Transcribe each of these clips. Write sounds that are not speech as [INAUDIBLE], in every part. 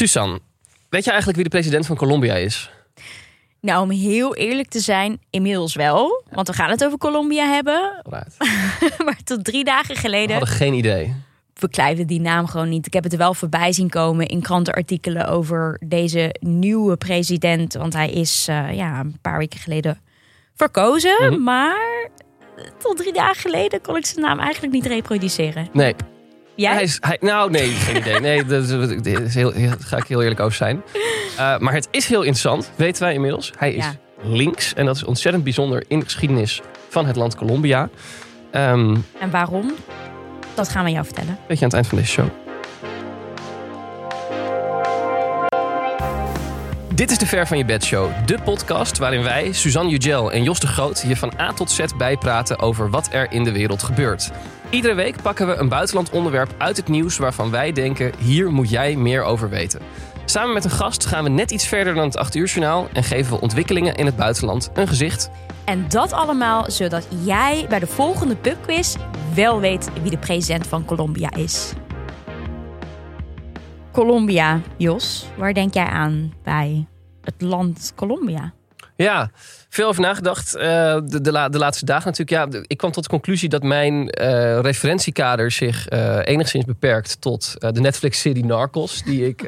Suzanne, weet je eigenlijk wie de president van Colombia is? Nou, om heel eerlijk te zijn, inmiddels wel. Want we gaan het over Colombia hebben. Right. [LAUGHS] maar tot drie dagen We geleden hadden geen idee. beklijfde die naam gewoon niet. Ik heb het er wel voorbij zien komen in krantenartikelen over deze nieuwe president. Want hij is eh, ja, een paar weken geleden verkozen. Mhm. Maar tot drie dagen geleden kon ik zijn naam eigenlijk niet reproduceren. Nee. Jij? Hij is, hij, nou, nee, geen idee. Nee, [LAUGHS] dat, is- dat is heel, ga ik heel eerlijk over zijn. Uh, maar het is heel interessant, weten wij inmiddels. Hij is Ja. links en dat is ontzettend bijzonder in de geschiedenis van het land Colombia. Ehm En waarom? Dat gaan we jou vertellen. weet je aan het eind van deze show. Dit is de Ver van je Bed Show, de podcast waarin wij, Suzanne Ugel en Jos de Groot, je van A tot Z bijpraten over wat er in de wereld gebeurt. Iedere week pakken we een buitenland onderwerp uit het nieuws waarvan wij denken, hier moet jij meer over weten. Samen met een gast gaan we net iets verder dan het 8 uur journaal en geven we ontwikkelingen in het buitenland een gezicht. En dat allemaal zodat jij bij de volgende pubquiz wel weet wie de president van Colombia is. Colombia, Jos, waar denk jij aan bij het land Colombia? Ja, veel over nagedacht. eh, de, de, la- de laatste dagen natuurlijk. Ja, ik kwam tot de conclusie dat mijn eh, referentiekader zich eh, enigszins beperkt tot de Netflix-serie Narcos, die ik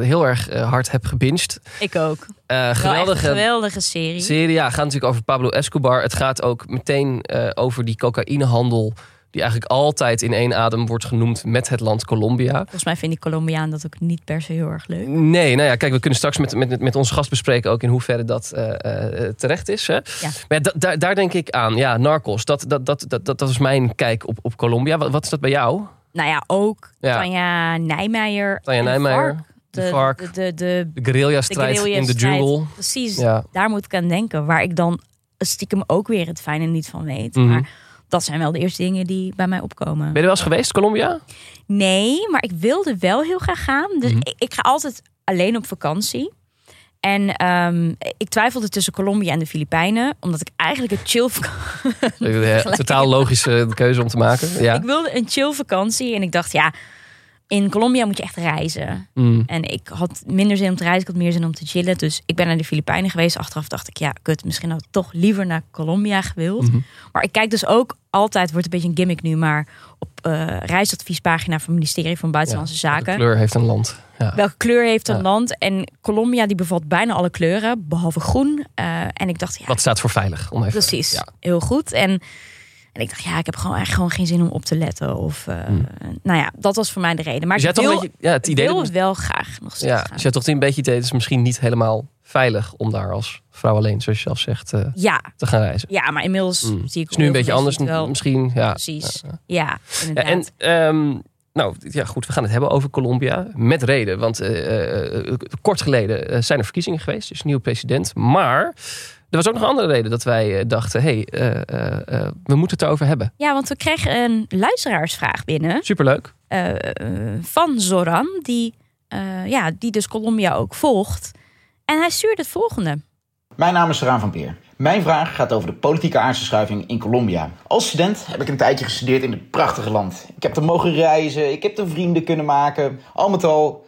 heel erg hard heb gebinged. Ik ook. Geweldige geweldige serie. serie. Ja, gaat natuurlijk over Pablo Escobar. Het gaat ook meteen over die cocaïnehandel. Die eigenlijk altijd in één adem wordt genoemd met het land Colombia. Volgens mij vind ik Colombiaan dat ook niet per se heel erg leuk. Nee, nou ja, kijk, we kunnen straks met, met, met onze gast bespreken ook in hoeverre dat eh, eh, terecht is. Hè? Maar ja, da- daar, daar denk ik aan. Ja, Narcos, dat, dat, dat, dat, dat, dat is mijn kijk op, op Colombia. Wat, wat is dat bij jou? Nou ja, ook Ja. Tanja Nijmeijer. Tanja Nijmeijer, Vark. de De, Vark. de, de, de, De guerrilla-strijd in de jungle. Precies, Ja. daar moet ik aan denken. Waar ik dan stiekem ook weer het fijne niet van weet. Mhm. Maar dat zijn wel de eerste dingen die bij mij opkomen. Ben je wel eens geweest, Colombia? Nee, maar ik wilde wel heel graag gaan. Dus Mhm. ik, ik ga altijd alleen op vakantie. En ehm, ik twijfelde tussen Colombia en de Filipijnen. Omdat ik eigenlijk een chill... Eh, [LAUGHS] Totaal logische keuze om te maken. Ja. Ik wilde een chill vakantie. En ik dacht, ja, in Colombia moet je echt reizen. Mm. En ik had minder zin om te reizen, ik had meer zin om te chillen. Dus ik ben naar de Filipijnen geweest. Achteraf dacht ik, ja, kut, misschien had ik toch liever naar Colombia gewild. Mhm. Maar ik kijk dus ook altijd, wordt een beetje een gimmick nu, maar op eh reisadviespagina van het ministerie van Buitenlandse Ja, Zaken. De kleur heeft een land. Ja. Welke kleur heeft een Ja. land? En Colombia die bevat bijna alle kleuren, behalve groen. Eh, en ik dacht, ja, Wat staat voor veilig? Om even, precies, heel goed. En, en ik dacht, ja, ik heb gewoon eigenlijk gewoon geen zin om op te letten. Of, eh, Nou ja, dat was voor mij de reden. Maar Dus ik toch wil, een beetje, ja, het idee wil dat- het wel graag nog steeds Ja, gaan. dus je had toch een beetje het idee, het is misschien niet helemaal veilig om daar als vrouw alleen, zoals je zelf zegt, eh, Ja, te gaan reizen. ja, maar inmiddels Mm. zie ik Het is nu een beetje anders, wel. misschien. Ja. Precies. Ja, Ja, en ehm, nou, ja, goed, we gaan het hebben over Colombia. Met reden, want eh, kort geleden zijn er verkiezingen geweest, dus nieuwe president. Maar er was ook nog een andere reden dat wij eh, dachten, hé, hey, eh, eh, eh, we moeten het erover hebben. Ja, want we kregen een luisteraarsvraag binnen Superleuk. van Zoran, die, eh, ja, die dus Colombia ook volgt. En hij stuurde het volgende. Mijn naam is Saraan van Peer. Mijn vraag gaat over de politieke aardverschuiving in Colombia. Als student heb ik een tijdje gestudeerd in dit prachtige land. Ik heb er mogen reizen, ik heb er vrienden kunnen maken. Al met al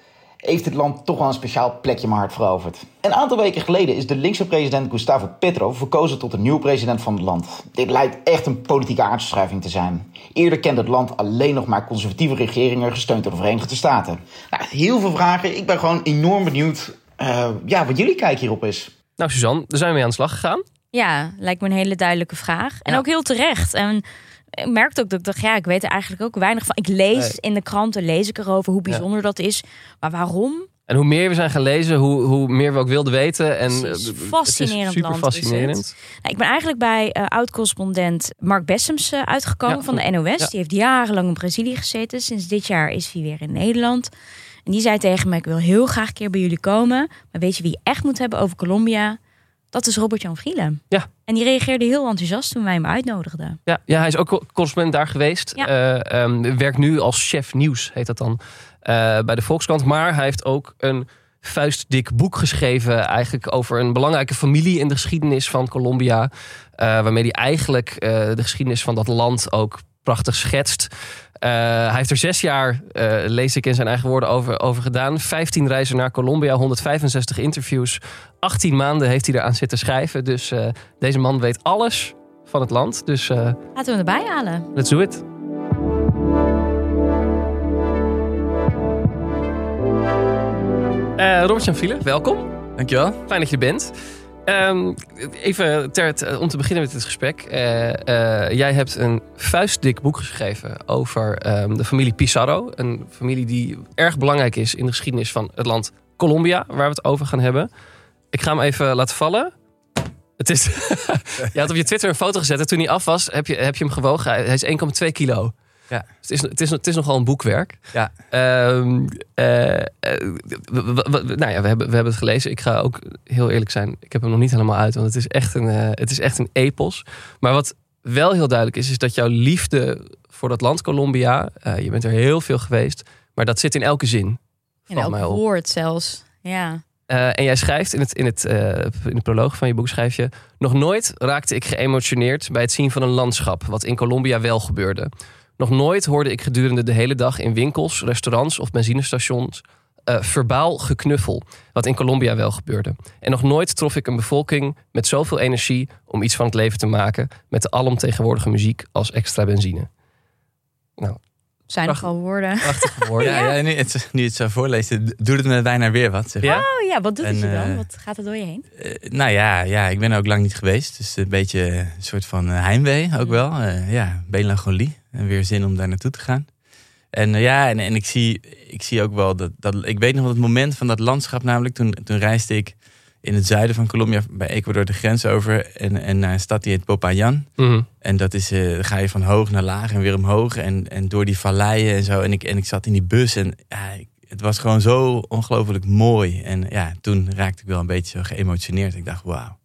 heeft dit land toch wel een speciaal plekje in mijn hart veroverd. Een aantal weken geleden is de linkse president Gustavo Petro verkozen tot de nieuwe president van het land. Dit lijkt echt een politieke aardverschuiving te zijn. Eerder kende het land alleen nog maar conservatieve regeringen gesteund door de Verenigde Staten. Nou, heel veel vragen. Ik ben gewoon enorm benieuwd eh, ja, wat jullie kijk hierop is. Nou, Suzanne, daar zijn we mee aan de slag gegaan. Ja, lijkt me een hele duidelijke vraag. En Ja. ook heel terecht. En ik merkte ook dat ik dacht, ja, ik weet er eigenlijk ook weinig van. Ik lees Nee. in de kranten, lees ik erover hoe bijzonder dat is. Maar waarom? En hoe meer we zijn gaan lezen, hoe, hoe meer we ook wilden weten. En Precies. eh, het is Fascinerend super land fascinerend. Nou, ik ben eigenlijk bij eh, oud-correspondent Mark Bessems eh, uitgekomen Ja, van de. NOS. Ja. Die heeft jarenlang in Brazilië gezeten. Sinds dit jaar is hij weer in Nederland. En die zei tegen me, ik wil heel graag een keer bij jullie komen. Maar weet je wie je echt moet hebben over Colombia? Dat is Robert-Jan Vrielen. Ja. En die reageerde heel enthousiast toen wij hem uitnodigden. Ja, ja, hij is ook correspondent daar geweest. Ja. Eh, ehm, werkt nu als chef nieuws, heet dat dan, eh, bij de Volkskrant. Maar hij heeft ook een vuistdik boek geschreven... eigenlijk over een belangrijke familie in de geschiedenis van Colombia. eh, waarmee hij eigenlijk de geschiedenis van dat land ook prachtig schetst. Hij heeft er zes jaar, lees ik in zijn eigen woorden, over, over gedaan. 15 reizen naar Colombia, 165 interviews. 18 maanden heeft hij eraan zitten schrijven. Dus eh, deze man weet alles van het land. Dus eh, Laten we hem erbij halen. let's do it. Eh Robert-Jan Viele, welkom. Dankjewel. Fijn dat je er bent. Ehm, even ter, ter- om te beginnen met dit gesprek. Eh, eh, jij hebt een vuistdik boek geschreven over ehm, de familie Pizarro. Een familie die erg belangrijk is in de geschiedenis van het land Colombia, waar we het over gaan hebben. Ik ga hem even laten vallen. Het is, [LAUGHS] je had op je Twitter een foto gezet en toen hij af was, heb je, heb je hem gewogen. Hij hij is 1,2 kilo. Ja. Het is, het, is, het is nogal een boekwerk. Ja. Ehm, eh, eh, nou ja, we hebben, we hebben het gelezen. Ik ga ook heel eerlijk zijn. Ik heb hem nog niet helemaal uit, want het is echt een, eh, het is echt een epos. Maar wat wel heel duidelijk is, is dat jouw liefde voor dat land Colombia, je bent er heel veel geweest, maar dat zit in elke zin. In elk mij op. woord zelfs. Ja. Eh, en jij schrijft in, het, in, het, eh, in de proloog van je boek schrijf je... Nog nooit raakte ik geëmotioneerd bij het zien van een landschap... wat in Colombia wel gebeurde. Nog nooit hoorde ik gedurende de hele dag in winkels, restaurants of benzinestations... eh, verbaal geknuffel, wat in Colombia wel gebeurde. En nog nooit trof ik een bevolking met zoveel energie... om iets van het leven te maken met de alomtegenwoordige muziek als extra benzine. Zijn Prachtig. nogal woorden. Prachtige woorden. [LAUGHS] Ja, ja. nu, het, nu het zo voorlezen, doet het me bijna weer wat. Zeg. Ja? Oh ja, wat doet het En, je dan? eh, Wat gaat er door je heen? Eh, nou ja, ja, ik ben er ook lang niet geweest. Dus een beetje een soort van eh, heimwee ook wel. Eh, ja, melancholie. En weer zin om daar naartoe te gaan. En ja, en, en ik, zie, ik zie ook wel dat, dat... Ik weet nog wel het moment van dat landschap namelijk. Toen, toen reisde ik in het zuiden van Colombia bij Ecuador de grens over. En, en naar een stad die heet Popayan. Mhm. En dat is, eh, dan ga je van hoog naar laag en weer omhoog. En, en door die valleien en zo. En ik, en ik zat in die bus en ja, het was gewoon zo ongelooflijk mooi. En ja, toen raakte ik wel een beetje zo geëmotioneerd. Ik dacht, wauw.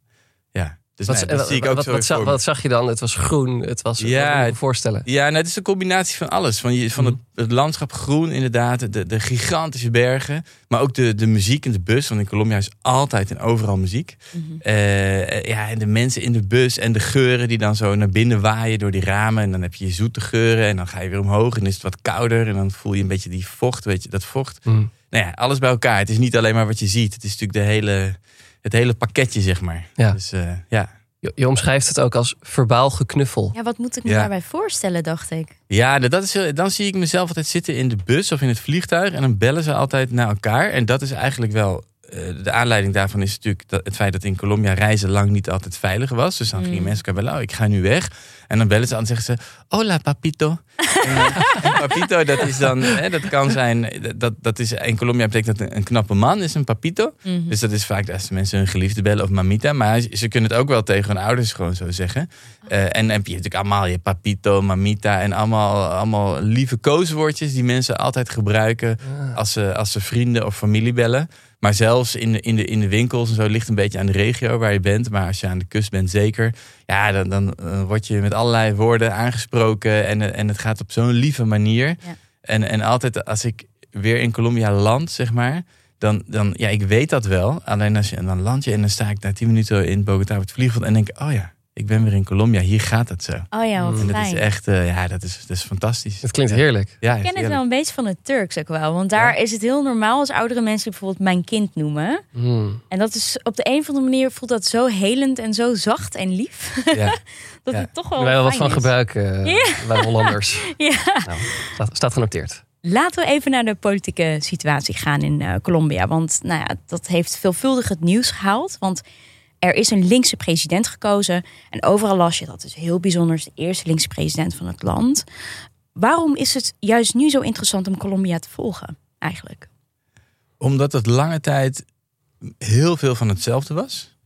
Ja, dus Wat, dat wat- zie ik ook wat, zo wat, zag, wat je dan? Het was groen, het was... Ja, me voorstellen. Ja, nou, het is een combinatie van alles. Van, je, van het, het landschap groen inderdaad, de, de gigantische bergen. Maar ook de, de muziek in de bus. Want in Colombia is altijd en overal muziek. Mhm. Eh, ja, en de mensen in de bus en de geuren die dan zo naar binnen waaien door die ramen. En dan heb je je zoete geuren en dan ga je weer omhoog en is het wat kouder. En dan voel je een beetje die vocht, weet je, dat vocht. Mhm. Nou ja, alles bij elkaar. Het is niet alleen maar wat je ziet. Het is natuurlijk de hele, het hele pakketje, zeg maar. Ja. Dus eh, ja. Je, je omschrijft het ook als verbaal geknuffel. Ja, wat moet ik me Ja. daarbij voorstellen, dacht ik. Ja, dat is, dan zie ik mezelf altijd zitten in de bus of in het vliegtuig. En dan bellen ze altijd naar elkaar. En dat is eigenlijk wel. Eh, de aanleiding daarvan is natuurlijk dat het feit dat in Colombia reizen lang niet altijd veilig was. Dus dan gingen Mm. mensen elkaar bellen, oh, ik ga nu weg. En dan bellen ze aan en zeggen ze, hola papito. [LAUGHS] en, en papito, dat is dan, hè, dat kan zijn, dat, dat is, in Colombia betekent dat een, een knappe man is een papito. Mhm. Dus dat is vaak als mensen hun geliefde bellen of mamita. Maar ze kunnen het ook wel tegen hun ouders gewoon zo zeggen. Eh, en dan heb je natuurlijk allemaal je papito, mamita en allemaal, allemaal lieve kooswoordjes die mensen altijd gebruiken als ze, als ze vrienden of familie bellen. Maar zelfs in de, in, de, in de winkels en zo ligt een beetje aan de regio waar je bent. Maar als je aan de kust bent, zeker. Ja, dan, dan eh, word je met allerlei woorden aangesproken. En, eh, en het gaat op zo'n lieve manier. Ja. En, en altijd als ik weer in Colombia land, zeg maar. Dan, dan, ja, ik weet dat wel. Alleen als je, en dan land je en dan sta ik na tien minuten in Bogota op het vliegveld. En denk ik, oh ja, ik ben weer in Colombia. Hier gaat het zo. Oh ja, wat. En dat fijn. is echt, eh, ja, dat is, dat is fantastisch. Het klinkt heerlijk. Ja, Ik ken het wel een beetje van het Turks ook wel. Want daar is het heel normaal als oudere mensen bijvoorbeeld mijn kind noemen. Hmm. En dat is op de een of andere manier voelt dat zo helend en zo zacht en lief. Ja. [LAUGHS] dat Ja. het toch wel Wij wel wat van is. gebruiken uh, Ja. bij Hollanders. [LAUGHS] Ja. Nou, staat, staat genoteerd. Laten we even naar de politieke situatie gaan in eh, Colombia. Want nou ja, dat heeft veelvuldig het nieuws gehaald. Want er is een linkse president gekozen. En overal las je dat is heel bijzonder. is de eerste linkse president van het land. Waarom is het juist nu zo interessant om Colombia te volgen, eigenlijk? Omdat het lange tijd heel veel van hetzelfde was.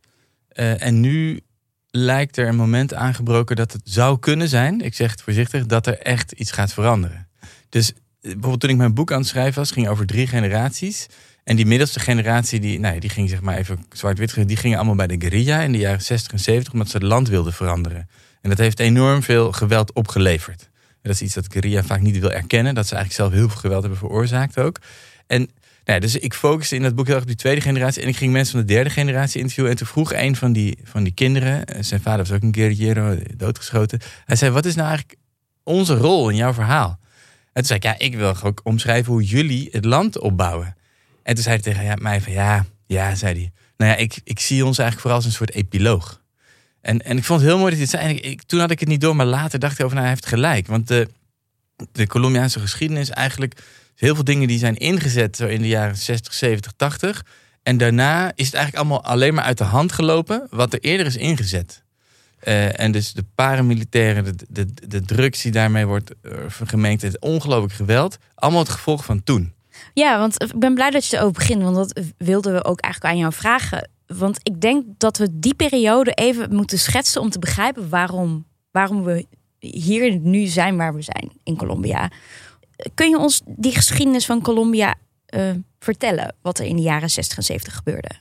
Eh, en nu lijkt er een moment aangebroken dat het zou kunnen zijn, ik zeg het voorzichtig, dat er echt iets gaat veranderen. Dus eh, bijvoorbeeld toen ik mijn boek aan het schrijven was, ging over drie generaties. En die middelste generatie, die, nou ja, die ging zeg maar even zwart-wit, die gingen allemaal bij de guerrilla in de jaren 60 en 70, omdat ze het land wilden veranderen. En dat heeft enorm veel geweld opgeleverd. En dat is iets dat guerrilla vaak niet wil erkennen, dat ze eigenlijk zelf heel veel geweld hebben veroorzaakt ook. En nou ja, dus ik focuste in dat boek heel erg op die tweede generatie. En ik ging mensen van de derde generatie interviewen. En toen vroeg een van die, van die kinderen, eh, zijn vader was ook een guerrillero, doodgeschoten. Hij zei, wat is nou eigenlijk onze rol in jouw verhaal? En toen zei ik, ja, ik wil ook omschrijven hoe jullie het land opbouwen. En toen zei hij tegen mij van, ja, ja, zei hij. Nou ja, ik, ik zie ons eigenlijk vooral als een soort epiloog. En, en ik vond het heel mooi dat het zei. Ik, toen had ik het niet door, maar later dacht ik over, nou, hij heeft gelijk. Want de, de Colombiaanse geschiedenis eigenlijk heel veel dingen die zijn ingezet zo in de jaren 60, 70, 80. En daarna is het eigenlijk allemaal alleen maar uit de hand gelopen wat er eerder is ingezet. Uh, en dus de paramilitairen, de, de, de drugs die daarmee wordt gemengd, het ongelooflijk geweld. Allemaal het gevolg van toen. Ja, want ik ben blij dat je erover begint. Want dat wilden we ook eigenlijk aan jou vragen. Want ik denk dat we die periode even moeten schetsen om te begrijpen waarom, waarom we hier nu zijn waar we zijn in Colombia. Kun je ons die geschiedenis van Colombia uh, vertellen? Wat er in de jaren 60 en 70 gebeurde?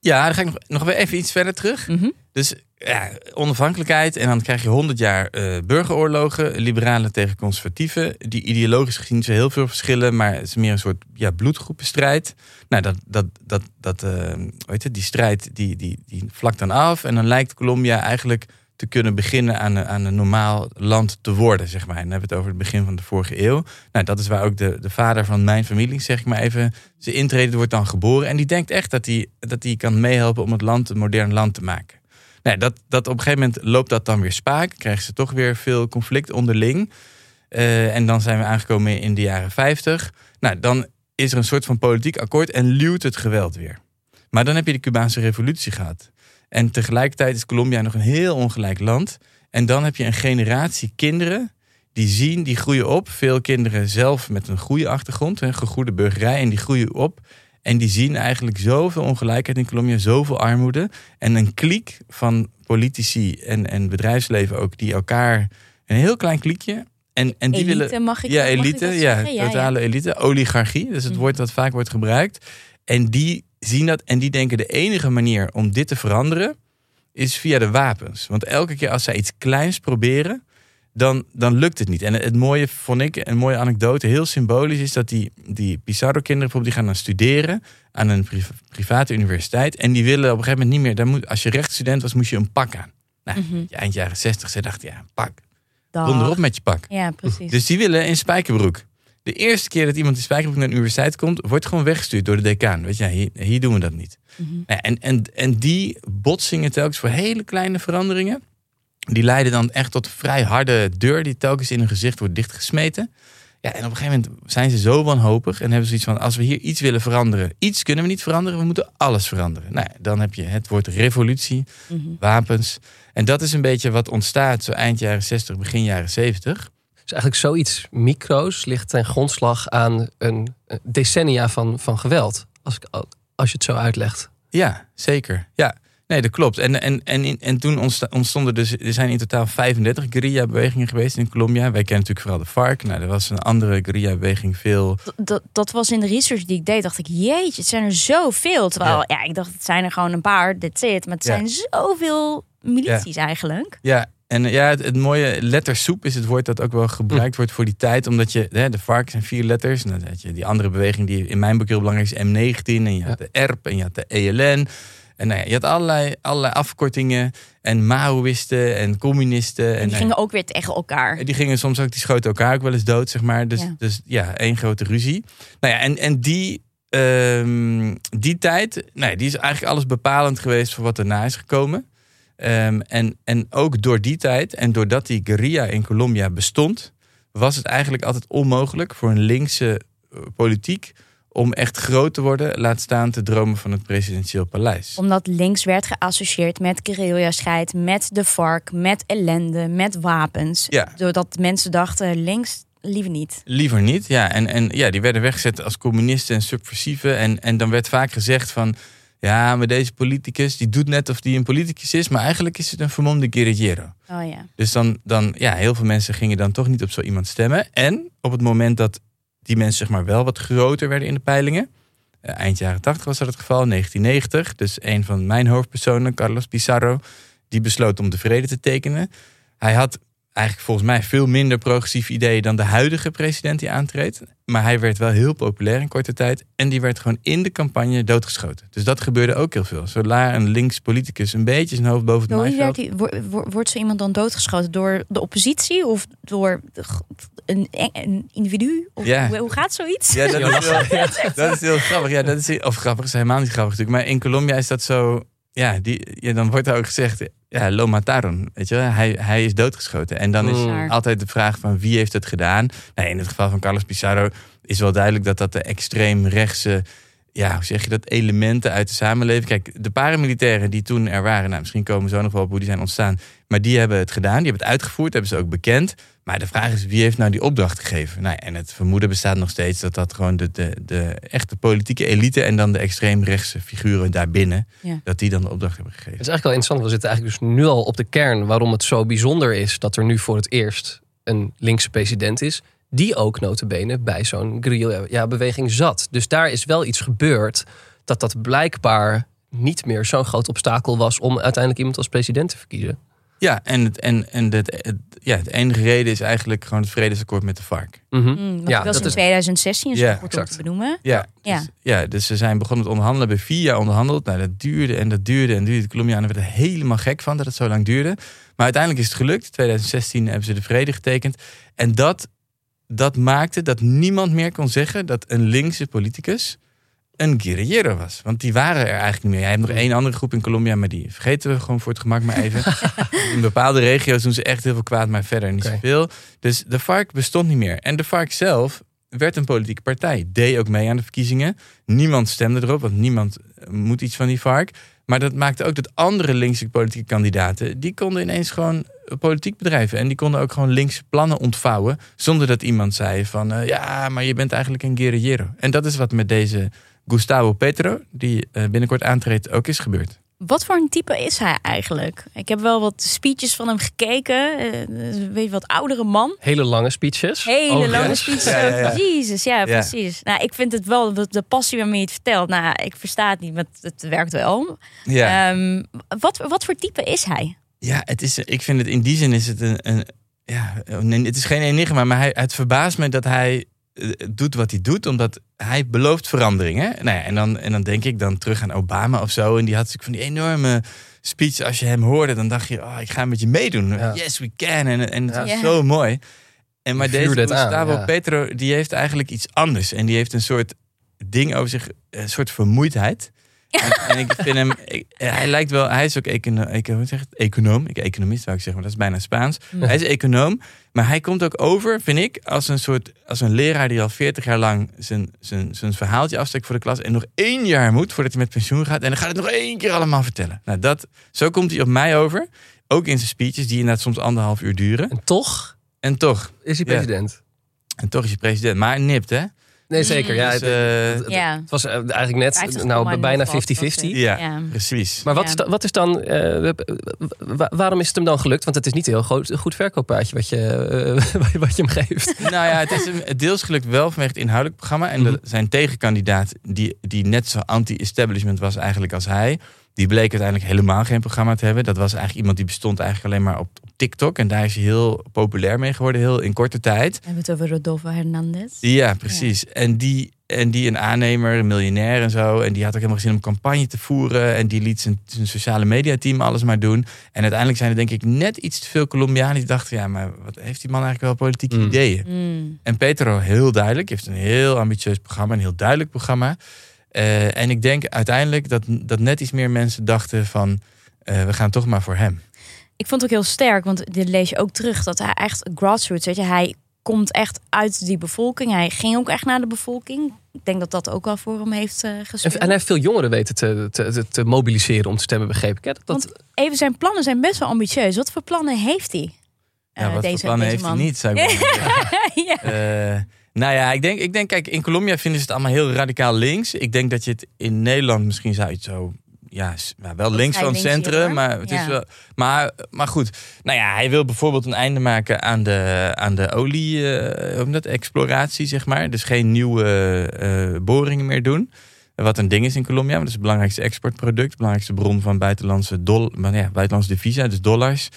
Ja, dan ga ik nog, nog weer even iets verder terug. Mm -hmm. Dus ja, onafhankelijkheid en dan krijg je 100 jaar uh, burgeroorlogen, liberalen tegen conservatieven. Die ideologisch gezien zijn heel veel verschillen, maar het is meer een soort ja, bloedgroepenstrijd. Nou, dat, dat, dat, dat, hoe heet het, die strijd die, die, die vlakt dan af en dan lijkt Colombia eigenlijk te kunnen beginnen aan, aan een normaal land te worden, zeg maar. En dan hebben we het over het begin van de vorige eeuw. Nou, dat is waar ook de, de vader van mijn familie, zeg ik maar even, zijn intrede wordt dan geboren. En die denkt echt dat hij dat kan meehelpen om het land een modern land te maken. Nou, dat, dat op een gegeven moment loopt dat dan weer spaak. Krijgen ze toch weer veel conflict onderling. Uh, en dan zijn we aangekomen in de jaren 50. Nou, dan is er een soort van politiek akkoord en luwt het geweld weer. Maar dan heb je de Cubaanse revolutie gehad. En tegelijkertijd is Colombia nog een heel ongelijk land. En dan heb je een generatie kinderen die zien, die groeien op. Veel kinderen zelf met een goede achtergrond, een gegoede burgerij. En die groeien op en die zien eigenlijk zoveel ongelijkheid in Colombia, zoveel armoede. En een kliek van politici en, en bedrijfsleven ook, die elkaar, een heel klein kliekje. En, en die elite, willen. mag ik Ja, ik elite, dat ja, totale elite. Oligarchie, dus het Mm. woord dat vaak wordt gebruikt. En die zien dat en die denken de enige manier om dit te veranderen is via de wapens. Want elke keer als zij iets kleins proberen, dan, dan lukt het niet. En het mooie vond ik, een mooie anekdote, heel symbolisch, is dat die, die Pizarro-kinderen bijvoorbeeld, die gaan dan studeren aan een pri- private universiteit. En die willen op een gegeven moment niet meer, dan moet, als je rechtsstudent was, moest je een pak aan. Nou, Mhm. eind jaren 60, ze dachten, ja, een pak. Dag. Erop met je pak. Ja, precies. Dus die willen in spijkerbroek. De eerste keer dat iemand in spijkerbroek naar de universiteit komt, wordt gewoon weggestuurd door de decaan. Weet je, ja, hier, hier doen we dat niet. Mhm. Nou en, en, en die botsingen telkens voor hele kleine veranderingen, die leiden dan echt tot vrij harde deur die telkens in hun gezicht wordt dichtgesmeten. Ja, en op een gegeven moment zijn ze zo wanhopig en hebben ze iets van: als we hier iets willen veranderen, iets kunnen we niet veranderen, we moeten alles veranderen. Nou, dan heb je het woord revolutie, Mhm. wapens. En dat is een beetje wat ontstaat zo eind jaren 60, begin jaren 70. Dus eigenlijk zoiets micro's ligt ten grondslag aan een decennia van, van geweld. Als, ik, als je het zo uitlegt. Ja, zeker. Ja, nee, dat klopt. En, en, en, en toen ontstonden dus, er zijn in totaal 35 guerrilla-bewegingen geweest in Colombia. Wij kennen natuurlijk vooral de FARC. Nou, er was een andere guerrilla-beweging veel. Dat, dat was in de research die ik deed, dacht ik, jeetje, het zijn er zoveel. Terwijl, ja, ik dacht, het zijn er gewoon een paar, that's it. Maar het Ja. zijn zoveel milities eigenlijk. Ja, en ja, het, het mooie lettersoep is het woord dat ook wel gebruikt wordt voor die tijd. Omdat je, hè, de FARC zijn vier letters. Had je die andere beweging die in mijn boek heel belangrijk is, M19. En je had de ERP en je had de ELN. En nou ja, je had allerlei, allerlei afkortingen. En Maoïsten en communisten. En En, die nou gingen ook weer tegen elkaar. Die gingen soms ook, die schoten elkaar ook wel eens dood, zeg maar. Dus Ja. dus, ja één grote ruzie. Nou ja, en, en die, ehm, die tijd, nou ja, die is eigenlijk alles bepalend geweest voor wat daarna is gekomen. Ehm, en, en ook door die tijd en doordat die guerrilla in Colombia bestond, was het eigenlijk altijd onmogelijk voor een linkse eh, politiek om echt groot te worden, laat staan te dromen van het presidentieel paleis. Omdat links werd geassocieerd met guerrilla-strijd, met de vark, met ellende, met wapens. Ja. Doordat mensen dachten, links liever niet. Liever niet, ja. En, en ja, die werden weggezet als communisten en subversieven. En, en dan werd vaak gezegd van... Ja, maar deze politicus die doet net of die een politicus is... maar eigenlijk is het een vermomde guerrillero. Oh ja. Dus dan, dan, ja, heel veel mensen gingen dan toch niet op zo iemand stemmen. En op het moment dat die mensen zeg maar wel wat groter werden in de peilingen... eh, eind jaren 80 was dat het geval, 1990. Dus een van mijn hoofdpersonen, Carlos Pizarro... die besloot om de vrede te tekenen. Hij had eigenlijk volgens mij veel minder progressief idee dan de huidige president die aantreedt. Maar hij werd wel heel populair in korte tijd. En die werd gewoon in de campagne doodgeschoten. Dus dat gebeurde ook heel veel. Zodra een links politicus een beetje zijn hoofd boven het maaiveld... werd die, wo- wo- wordt zo iemand dan doodgeschoten? Door de oppositie of door een, een individu? Of Ja. hoe, hoe gaat zoiets? Ja, dat [LAUGHS] is, heel, [LAUGHS] dat is heel grappig. Ja, dat is, of grappig is helemaal niet grappig natuurlijk. Maar in Colombia is dat zo... Ja, die, ja dan wordt er ook gezegd... Ja, lo mataron. Weet je wel? Hij, hij is doodgeschoten. En dan is Mm. altijd de vraag van wie heeft het gedaan? Nou, in het geval van Carlos Pizarro is wel duidelijk dat dat de extreem rechtse... Ja, hoe zeg je dat? Elementen uit de samenleving. Kijk, de paramilitairen die toen er waren... Nou, misschien komen zo nog wel op hoe die zijn ontstaan. Maar die hebben het gedaan. Die hebben het uitgevoerd. Hebben ze ook bekend. Maar de vraag is, wie heeft nou die opdracht gegeven? Nou, en het vermoeden bestaat nog steeds dat dat gewoon de, de, de echte politieke elite en dan de extreemrechtse figuren daarbinnen, Ja. dat die dan de opdracht hebben gegeven. Het is eigenlijk wel interessant. We zitten eigenlijk dus nu al op de kern waarom het zo bijzonder is dat er nu voor het eerst een linkse president is. Die ook notabene bij zo'n guerrilla-beweging zat. Dus daar is wel iets gebeurd dat dat blijkbaar niet meer zo'n groot obstakel was om uiteindelijk iemand als president te verkiezen. Ja, en, het, en, en het, het, ja, het enige reden is eigenlijk gewoon het vredesakkoord met de FARC. Mhm. Mm, Ja, dat was in is- 2016, zo Ja, kort om te benoemen. Ja, Ja. Dus, ja, dus ze zijn begonnen met onderhandelen, hebben vier jaar onderhandeld. Nou, dat duurde en dat duurde en duurde. De Colombianen werden er helemaal gek van dat het zo lang duurde. Maar uiteindelijk is het gelukt. In 2016 hebben ze de vrede getekend. En dat, dat maakte dat niemand meer kon zeggen dat een linkse politicus een guerrillero was. Want die waren er eigenlijk niet meer. Jij hebt nog één andere groep in Colombia, maar die vergeten we gewoon voor het gemak maar even. [LAUGHS] in bepaalde regio's doen ze echt heel veel kwaad, maar verder niet Oké. zoveel. Dus de FARC bestond niet meer. En de FARC zelf werd een politieke partij. Deed ook mee aan de verkiezingen. Niemand stemde erop, want niemand eh, moet iets van die FARC. Maar dat maakte ook dat andere linkse politieke kandidaten... die konden ineens gewoon politiek bedrijven. En die konden ook gewoon linkse plannen ontvouwen... zonder dat iemand zei van... eh, ja, maar je bent eigenlijk een guerrillero. En dat is wat met deze Gustavo Petro... die eh, binnenkort aantreedt, ook is gebeurd. Wat voor een type is hij eigenlijk? Ik heb wel wat speeches van hem gekeken. Eh, een beetje wat oudere man. Hele lange speeches. Hele overigens. lange speeches. Ja, ja, ja. Jezus, ja, Ja. precies. Nou, ik vind het wel, de, de passie waarmee je het vertelt. Nou, ik versta het niet, maar het, het werkt wel. Ja. Ehm, wat, wat voor type is hij? Ja, het is, ik vind het in die zin is het een. een ja, nee, het is geen enigma, maar hij, het verbaast me dat hij eh, doet wat hij doet, omdat hij belooft verandering. Hè? Nou ja, en, dan, en dan denk ik dan terug aan Obama of zo. En die had natuurlijk van die enorme speech. Als je hem hoorde, dan dacht je, oh, ik ga met je meedoen. Ja. Yes, we can. En, en het Ja. was zo mooi. En maar deze aan, Gustavo ja. Petro, die heeft eigenlijk iets anders. En die heeft een soort ding over zich, een soort vermoeidheid. En, en ik vind hem, ik- hij lijkt wel, hij is ook econo, eco, hoe zeg het? econoom. Ik economist zou ik zeggen, maar dat is bijna Spaans. Hij is econoom, maar hij komt ook over, vind ik, als een soort, als een leraar die al 40 jaar lang zijn, zijn, zijn verhaaltje afsteekt voor de klas en nog één jaar moet voordat hij met pensioen gaat. En dan gaat het nog één keer allemaal vertellen. Nou, dat, zo komt hij op mij over. Ook in zijn speeches, die inderdaad soms anderhalf uur duren. En toch En toch, is hij Ja. president. en toch is hij president. Maar nipt, hè? Nee, zeker. Ja, Dus, het, eh, het- het- Ja. het was eh, eigenlijk net 50 nou, bijna nog wat 50-50. was het. Ja, Ja. precies. Maar wat, Ja. is dan, wat is dan eh, wa- waarom is het hem dan gelukt? Want het is niet een heel groot, goed verkooppraatje wat je, eh, [LAUGHS] wat je hem geeft. [LAUGHS] Nou ja, het is hem deels gelukt wel vanwege het inhoudelijk programma. En de, Mhm. zijn tegenkandidaat, die, die net zo anti-establishment was eigenlijk als hij... die bleek uiteindelijk helemaal geen programma te hebben. Dat was eigenlijk iemand die bestond eigenlijk alleen maar op, op TikTok. En daar is hij heel populair mee geworden, heel in korte tijd. We hebben het over Rodolfo Hernandez. Ja, precies. En, die, en die een aannemer, een miljonair en zo. En die had ook helemaal gezin om een campagne te voeren. En die liet zijn, zijn sociale mediateam alles maar doen. En uiteindelijk zijn er denk ik net iets te veel Colombianen die dachten... ja, maar wat heeft die man eigenlijk wel politieke Mm. ideeën? Mm. En Petro heel duidelijk, heeft een heel ambitieus programma, een heel duidelijk programma. Eh, en ik denk uiteindelijk dat, dat net iets meer mensen dachten van eh, we gaan toch maar voor hem. Ik vond het ook heel sterk, want dit lees je ook terug dat hij echt grassroots, weet je, hij komt echt uit die bevolking. Hij ging ook echt naar de bevolking. Ik denk dat dat ook wel voor hem heeft eh En, gespeeld. en hij heeft veel jongeren weten te, te, te, mobiliseren om te stemmen, begreep ik. Hè? Dat, Want even zijn plannen zijn best wel ambitieus. Wat voor plannen heeft hij? Ja, Eh, wat deze, voor plannen deze heeft man. hij niet, zou ik [LAUGHS] ja. Nou ja, ik denk, ik denk, kijk, in Colombia vinden ze het allemaal heel radicaal links. Ik denk dat je het in Nederland misschien zou je het zo. Ja, nou, wel links van het centrum, maar het Ja. is wel. Maar, maar goed, nou ja, hij wil bijvoorbeeld een einde maken aan de, aan de olie, eh, zeg maar. Dus geen nieuwe eh, boringen meer doen. Wat een ding is in Colombia, want dat is het belangrijkste exportproduct, belangrijkste bron van buitenlandse, dol, maar ja, buitenlandse devisa, dus dollars.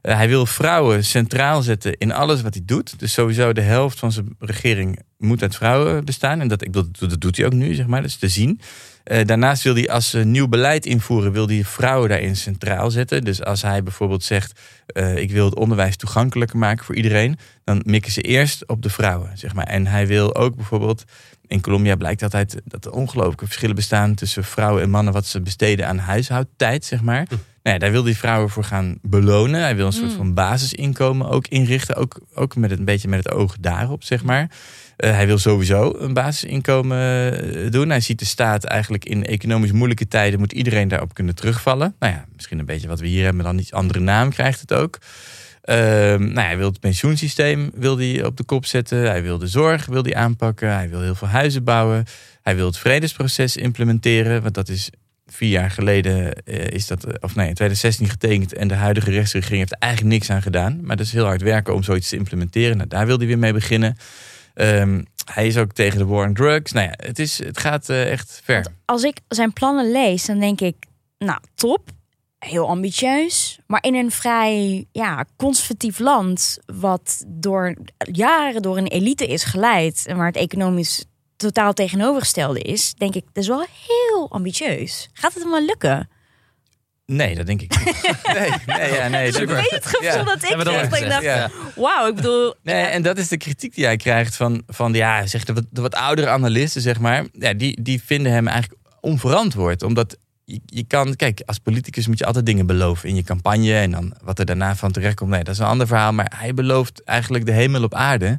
Eh, hij wil vrouwen centraal zetten in alles wat hij doet. Dus sowieso de helft van zijn regering moet uit vrouwen bestaan. En dat, ik dat doet hij ook nu, zeg maar. Dat is te zien. Eh, daarnaast wil hij als uh, nieuw beleid invoeren, wil hij vrouwen daarin centraal zetten. Dus als hij bijvoorbeeld zegt, uh, ik wil het onderwijs toegankelijker maken voor iedereen, dan mikken ze eerst op de vrouwen, zeg maar. En hij wil ook bijvoorbeeld, in Colombia blijkt altijd dat er ongelooflijke verschillen bestaan tussen vrouwen en mannen wat ze besteden aan huishoudtijd, zeg maar. Hm. Nou ja, daar wil hij vrouwen voor gaan belonen. Hij wil een soort van basisinkomen ook inrichten, ook, ook met het, een beetje met het oog daarop, zeg maar. Uh, hij wil sowieso een basisinkomen doen. Hij ziet de staat eigenlijk in economisch moeilijke tijden moet iedereen daarop kunnen terugvallen. Nou ja, misschien een beetje wat we hier hebben, dan iets andere naam krijgt het ook. Uh, nou, hij wil het pensioensysteem wil hij op de kop zetten. Hij wil de zorg wil hij aanpakken. Hij wil heel veel huizen bouwen. Hij wil het vredesproces implementeren. Want dat is vier jaar geleden uh, is dat, of nee, in 2016 getekend. En de huidige rechtsregering heeft er eigenlijk niks aan gedaan. Maar dat is heel hard werken om zoiets te implementeren. Nou, daar wil hij weer mee beginnen. Um, hij is ook tegen de war on drugs. Nou ja, het, is, het gaat uh, echt ver. Als ik zijn plannen lees, dan denk ik, nou top, heel ambitieus, maar in een vrij ja, conservatief land, wat door jaren door een elite is geleid en waar het economisch totaal tegenovergestelde is, denk ik, dat is wel heel ambitieus. Gaat het hem wel lukken? Nee, dat denk ik niet. [LAUGHS] nee, nee, ja, nee. Ik weet het gevoel ja. dat ik kreeg. dat ik dacht, Ja. wauw, ik bedoel... Nee, en dat is de kritiek die hij krijgt van, van ja, zeg, de, wat, de wat oudere analisten, zeg maar. Ja, die, die vinden hem eigenlijk onverantwoord. Omdat je, je kan, kijk, als politicus moet je altijd dingen beloven in je campagne. En dan wat er daarna van terecht komt, nee, dat is een ander verhaal. Maar hij belooft eigenlijk de hemel op aarde.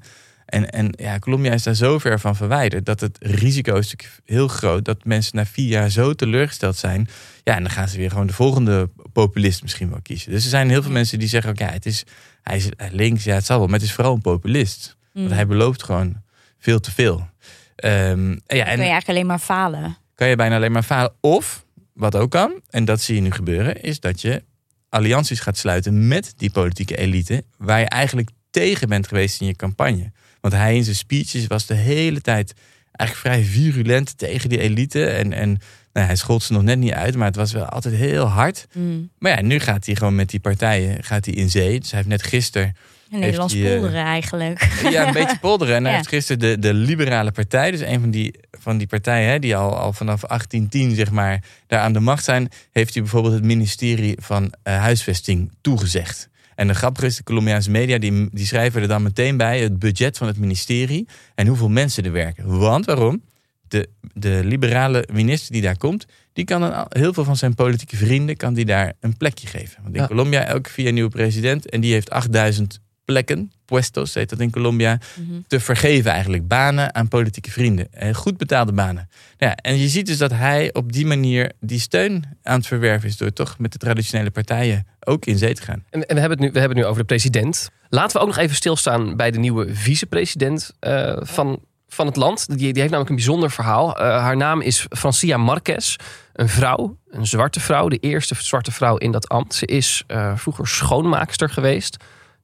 En, en ja, Colombia is daar zo ver van verwijderd dat het risico is natuurlijk heel groot dat mensen na vier jaar zo teleurgesteld zijn. Ja, en dan gaan ze weer gewoon de volgende populist misschien wel kiezen. Dus er zijn heel veel mensen die zeggen: ja, het is, hij is links, ja, het zal wel, maar het is vooral een populist. Want hij belooft gewoon veel te veel. En ja, en kun je eigenlijk alleen maar falen. kan je bijna alleen maar falen. Of, wat ook kan, en dat zie je nu gebeuren, is dat je allianties gaat sluiten met die politieke elite, waar je eigenlijk tegen bent geweest in je campagne. Want hij in zijn speeches was de hele tijd eigenlijk vrij virulent tegen die elite. En, en nou, hij schold ze nog net niet uit, maar het was wel altijd heel hard. Mm. Maar ja, nu gaat hij gewoon met die partijen gaat hij in zee. Dus hij heeft net gisteren Een Nederlands hij, eh, polderen eigenlijk. ja, een beetje [LAUGHS] polderen. En hij Ja. heeft gisteren de, de Liberale Partij, dus een van die, van die partijen hè, die al, al vanaf 1810 zeg maar, daar aan de macht zijn, heeft hij bijvoorbeeld het ministerie van eh, Huisvesting toegezegd. En de grappige is, de Colombiaanse media die, die schrijven er dan meteen bij het budget van het ministerie en hoeveel mensen er werken. Want waarom? De, de liberale minister die daar komt, die kan heel veel van zijn politieke vrienden kan die daar een plekje geven. Want in Ja. Colombia elke vier nieuwe president en die heeft 8000 plekken, puestos heet dat in Colombia, Mhm. te vergeven eigenlijk. Banen aan politieke vrienden. En goed betaalde banen. Nou ja, en je ziet dus dat hij op die manier die steun aan het verwerven is... door toch met de traditionele partijen ook in zee te gaan. En, en we, hebben het nu, we hebben het nu over de president. Laten we ook nog even stilstaan bij de nieuwe vicepresident eh, van, van het land. Die, die heeft namelijk een bijzonder verhaal. Eh, haar naam is Francia Marquez. Een vrouw, een zwarte vrouw. De eerste zwarte vrouw in dat ambt. Ze is eh, vroeger schoonmaakster geweest.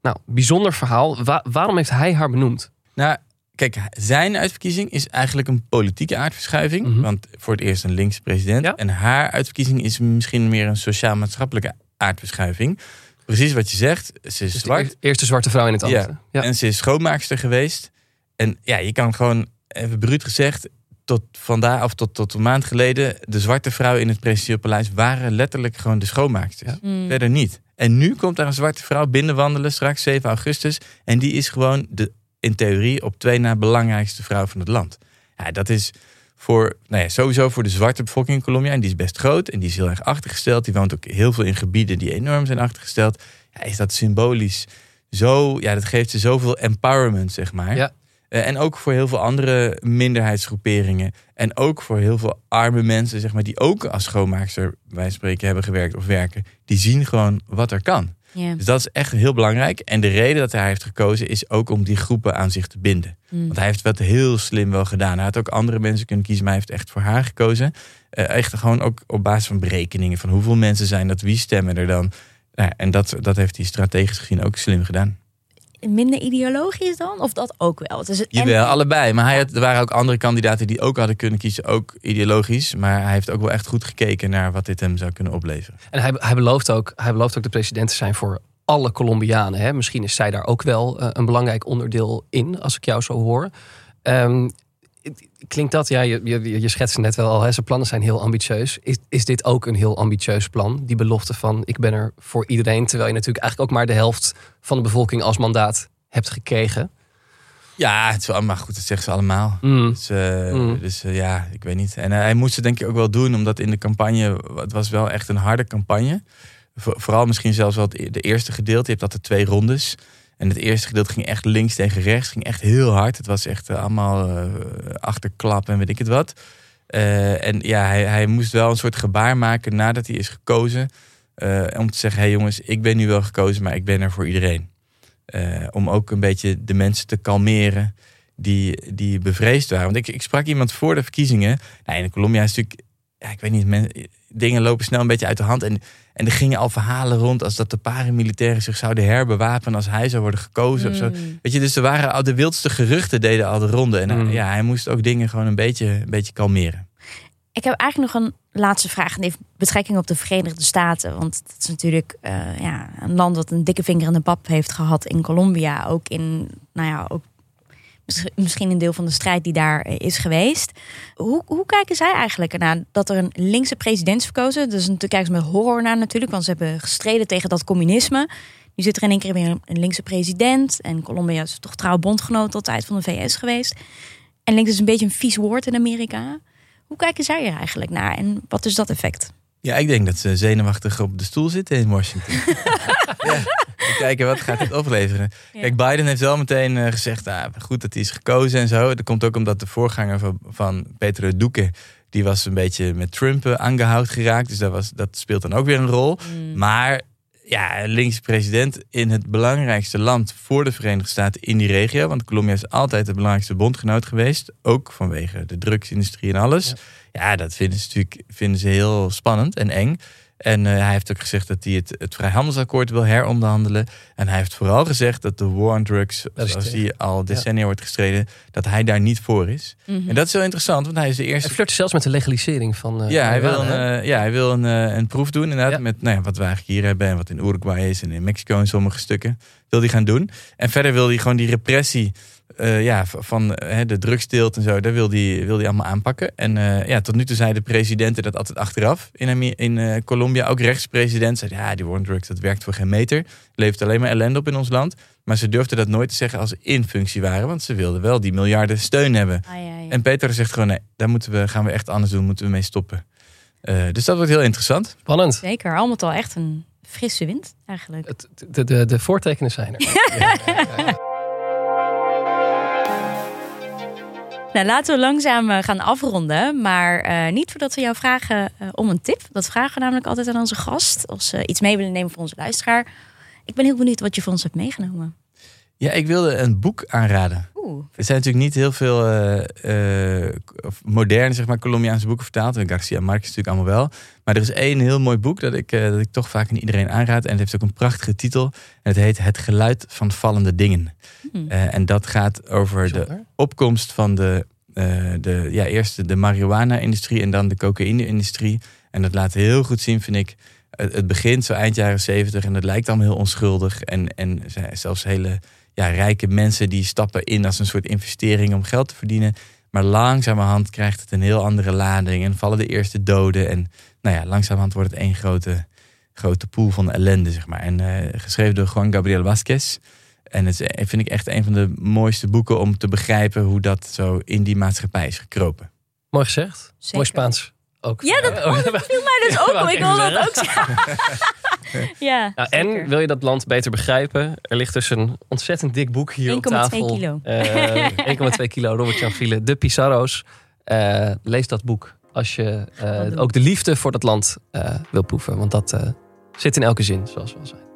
Nou, bijzonder verhaal. Wa- waarom heeft hij haar benoemd? Nou, kijk, zijn uitverkiezing is eigenlijk een politieke aardverschuiving. Mhm. Want voor het eerst een linkse president. Ja. En haar uitverkiezing is misschien meer een sociaal-maatschappelijke aardverschuiving. Precies wat je zegt. Ze is Dus de zwart. eer- eerste zwarte vrouw in het ambt. Ja. Ja. En ze is schoonmaakster geweest. En ja, je kan gewoon, even bruut gezegd, tot vandaag of tot, tot een maand geleden, de zwarte vrouwen in het presidentieel paleis waren letterlijk gewoon de schoonmaaksters. Ja. Mm. Verder niet. En nu komt daar een zwarte vrouw binnenwandelen straks 7 augustus. En die is gewoon de, in theorie op twee na belangrijkste vrouw van het land. Ja, dat is voor, nou ja, sowieso voor de zwarte bevolking in Colombia. En die is best groot en die is heel erg achtergesteld. Die woont ook heel veel in gebieden die enorm zijn achtergesteld. Ja, is dat symbolisch zo, ja, dat geeft ze zoveel empowerment, zeg maar. Ja. Eh, en ook voor heel veel andere minderheidsgroeperingen. En ook voor heel veel arme mensen, zeg maar, die ook als schoonmaakster, wij spreken, hebben gewerkt of werken. Die zien gewoon wat er kan. Dus dat is echt heel belangrijk. En de reden dat hij heeft gekozen is ook om die groepen aan zich te binden. Mm. Want hij heeft het heel slim wel gedaan. Hij had ook andere mensen kunnen kiezen, maar hij heeft echt voor haar gekozen. Eh, echt gewoon ook op basis van berekeningen van hoeveel mensen zijn dat, wie stemmen er dan. Nou, en dat, dat heeft hij strategisch gezien ook slim gedaan. Minder ideologisch dan? Of dat ook wel? Het is het, Jawel, allebei. Maar hij had, er waren ook andere kandidaten die ook hadden kunnen kiezen, ook ideologisch. Maar hij heeft ook wel echt goed gekeken naar wat dit hem zou kunnen opleveren. En hij, hij, belooft ook, hij belooft ook de president te zijn voor alle Colombianen. Hè? Misschien is zij daar ook wel eh, een belangrijk onderdeel in, als ik jou zo hoor. Ehm, klinkt dat, ja, je, je, je schetst net wel al, hè, zijn plannen zijn heel ambitieus. Is, is dit ook een heel ambitieus plan? Die belofte van ik ben er voor iedereen, terwijl je natuurlijk eigenlijk ook maar de helft van de bevolking als mandaat hebt gekregen. Ja, het is wel, maar goed, dat zeggen ze allemaal. Mm. Dus, eh, Mm. dus eh, ja, ik weet niet. En eh, hij moest het denk ik ook wel doen, omdat in de campagne, het was wel echt een harde campagne. Vo- vooral misschien zelfs wel e- de eerste gedeelte. Je hebt altijd twee rondes. En het eerste gedeelte ging echt links tegen rechts. Ging echt heel hard. Het was echt eh, allemaal eh, achterklap en weet ik het wat. Eh, en ja, hij, hij moest wel een soort gebaar maken nadat hij is gekozen. om te zeggen, hé hey jongens, ik ben nu wel gekozen, maar ik ben er voor iedereen. Om ook een beetje de mensen te kalmeren die, die bevreesd waren. Want ik, ik sprak iemand voor de verkiezingen. Nou, in Colombia is natuurlijk, ja, ik weet niet, dingen lopen snel een beetje uit de hand. En, en er gingen al verhalen rond als dat de paramilitairen zich zouden herbewapenen als hij zou worden gekozen of zo. Mm. Weet je, dus er waren al de wildste geruchten deden al de ronde. En eh, Mm. ja, hij moest ook dingen gewoon een beetje, een beetje kalmeren. Ik heb eigenlijk nog een laatste vraag. En heeft betrekking op de Verenigde Staten. Want dat is natuurlijk eh, ja, een land dat een dikke vinger in de pap heeft gehad in Colombia. Ook in, nou ja, ook misschien een deel van de strijd die daar eh, is geweest. Hoe, hoe kijken zij eigenlijk ernaar dat er een linkse president is verkozen? Dus natuurlijk kijken ze met horror naar natuurlijk. Want ze hebben gestreden tegen dat communisme. Nu zit er in één keer weer een, linkse president. En Colombia is toch trouw bondgenoot altijd van de VS geweest. En links is een beetje een vies woord in Amerika. Hoe kijken zij er eigenlijk naar en wat is dat effect? Ja, ik denk dat ze zenuwachtig op de stoel zitten in Washington. [LAUGHS] ja, kijken wat gaat dit opleveren. Ja. Kijk, Biden heeft wel meteen eh, gezegd, ah, goed dat hij is gekozen en zo. Dat komt ook omdat de voorganger van, van Petro Duque, die was een beetje met Trump eh, aangehouden geraakt. Dus dat, was, dat speelt dan ook weer een rol. Maar ja, linkse president in het belangrijkste land voor de Verenigde Staten in die regio. Want Colombia is altijd de belangrijkste bondgenoot geweest. Ook vanwege de drugsindustrie en alles. Ja, dat vinden ze natuurlijk vinden ze heel spannend en eng. En eh, hij heeft ook gezegd dat hij het, het vrijhandelsakkoord wil heronderhandelen. En hij heeft vooral gezegd dat de war on drugs, zoals die al decennia wordt gestreden, dat hij daar niet voor is. Mhm. En dat is heel interessant, want hij is de Hij eerste flirt zelfs met de legalisering van. eh, ja, hij wil, een, eh, ja, hij wil een, een proef doen inderdaad. Ja. Met nou ja, wat we eigenlijk hier hebben en wat in Uruguay is en in Mexico en sommige stukken. Wil hij gaan doen. En verder wil hij gewoon die repressie eh, ja, van de drugsteelt en zo. Daar wil hij, wil hij allemaal aanpakken. En eh, ja, tot nu toe zeiden presidenten dat altijd achteraf. In, in eh, Colombia ook rechtspresident zei ja, die war on drugs dat werkt voor geen meter. Levert alleen maar ellende op in ons land. Maar ze durfden dat nooit te zeggen als ze in functie waren. Want ze wilden wel die miljarden steun hebben. Ah, ja, ja. En Peter zegt gewoon, nee, daar moeten we, gaan we echt anders doen, moeten we mee stoppen. Eh, dus dat wordt heel interessant. Spannend. Zeker, al met al echt een frisse wind eigenlijk. Het, de, de, de voortekenen zijn er. [LAUGHS] Nou, laten we langzaam eh, gaan afronden. Maar eh, niet voordat we jou vragen eh, om een tip. Dat vragen we namelijk altijd aan onze gast. Als ze iets mee willen nemen voor onze luisteraar. Ik ben heel benieuwd wat je voor ons hebt meegenomen. Ja, ik wilde een boek aanraden. Oeh, Er zijn natuurlijk niet heel veel eh, eh, moderne, zeg maar, Colombiaanse boeken vertaald. En Garcia Marquez natuurlijk allemaal wel. Maar er is één heel mooi boek dat ik, eh, dat ik toch vaak aan iedereen aanraad. En het heeft ook een prachtige titel. En het heet Het geluid van vallende dingen. Hmm. Eh, en dat gaat over de opkomst van de, eh, de ja, eerst de marihuana-industrie en dan de cocaïne-industrie. En dat laat heel goed zien, vind ik. Het, begint zo eind jaren zeventig en het lijkt allemaal heel onschuldig. En, en ze- zelfs hele ja, rijke mensen die stappen in als een soort investering om geld te verdienen. Maar langzamerhand krijgt het een heel andere lading en vallen de eerste doden. En nou ja, langzamerhand wordt het één grote, grote pool van ellende, zeg maar. En eh, geschreven door Juan Gabriel Vasquez. En het is, eh, vind ik echt een van de mooiste boeken om te begrijpen hoe dat zo in die maatschappij is gekropen. Mooi gezegd. Zeker. Mooi Spaans. Ook. Ja, dat- oh, dat viel mij dus ook op. ik dat ook zeggen. [LAUGHS] ja, Nou, en wil je dat land beter begrijpen? Er ligt dus een ontzettend dik boek hier op 1,2 tafel. kilo. Eh, [LAUGHS] 1,2 kilo Robert Jan Viele, De Pizarro's. Eh, lees dat boek als je eh, ook de liefde voor dat land wil proeven. Want dat zit in elke zin, zoals we al zeiden.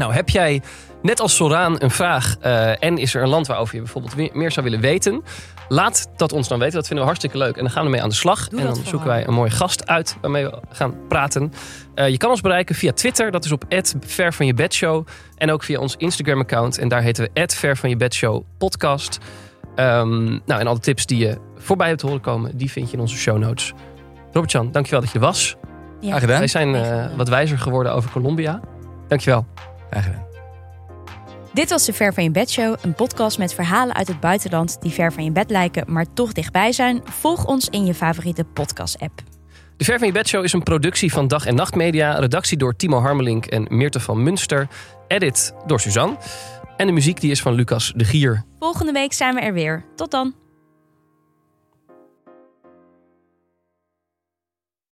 Nou, heb jij net als Soraan een vraag eh, en is er een land waarover je bijvoorbeeld meer zou willen weten? Laat dat ons dan weten. Dat vinden we hartstikke leuk. En dan gaan we mee aan de slag. Doe en dan zoeken wij een mooie gast uit waarmee we gaan praten. Eh, je kan ons bereiken via Twitter. Dat is op Ver van je bedshow. En ook via ons Instagram-account. En daar heten we Ver van je bedshow podcast. Ehm, nou, en alle tips die je voorbij hebt horen komen, die vind je in onze show notes. Robert-Jan, dankjewel dat je er was. Ja. Graag gedaan. Wij zijn eh, wat wijzer geworden over Colombia. Dankjewel. Graag gedaan. Dit was de Ver van je bed show, een podcast met verhalen uit het buitenland die ver van je bed lijken, maar toch dichtbij zijn. Volg ons in je favoriete podcast-app. De Ver van je bed show is een productie van Dag en Nacht Media. Redactie door Timo Harmelink en Meerte van Munster. Edit door Suzanne. En de muziek die is van Lucas de Gier. Volgende week zijn we er weer. Tot dan.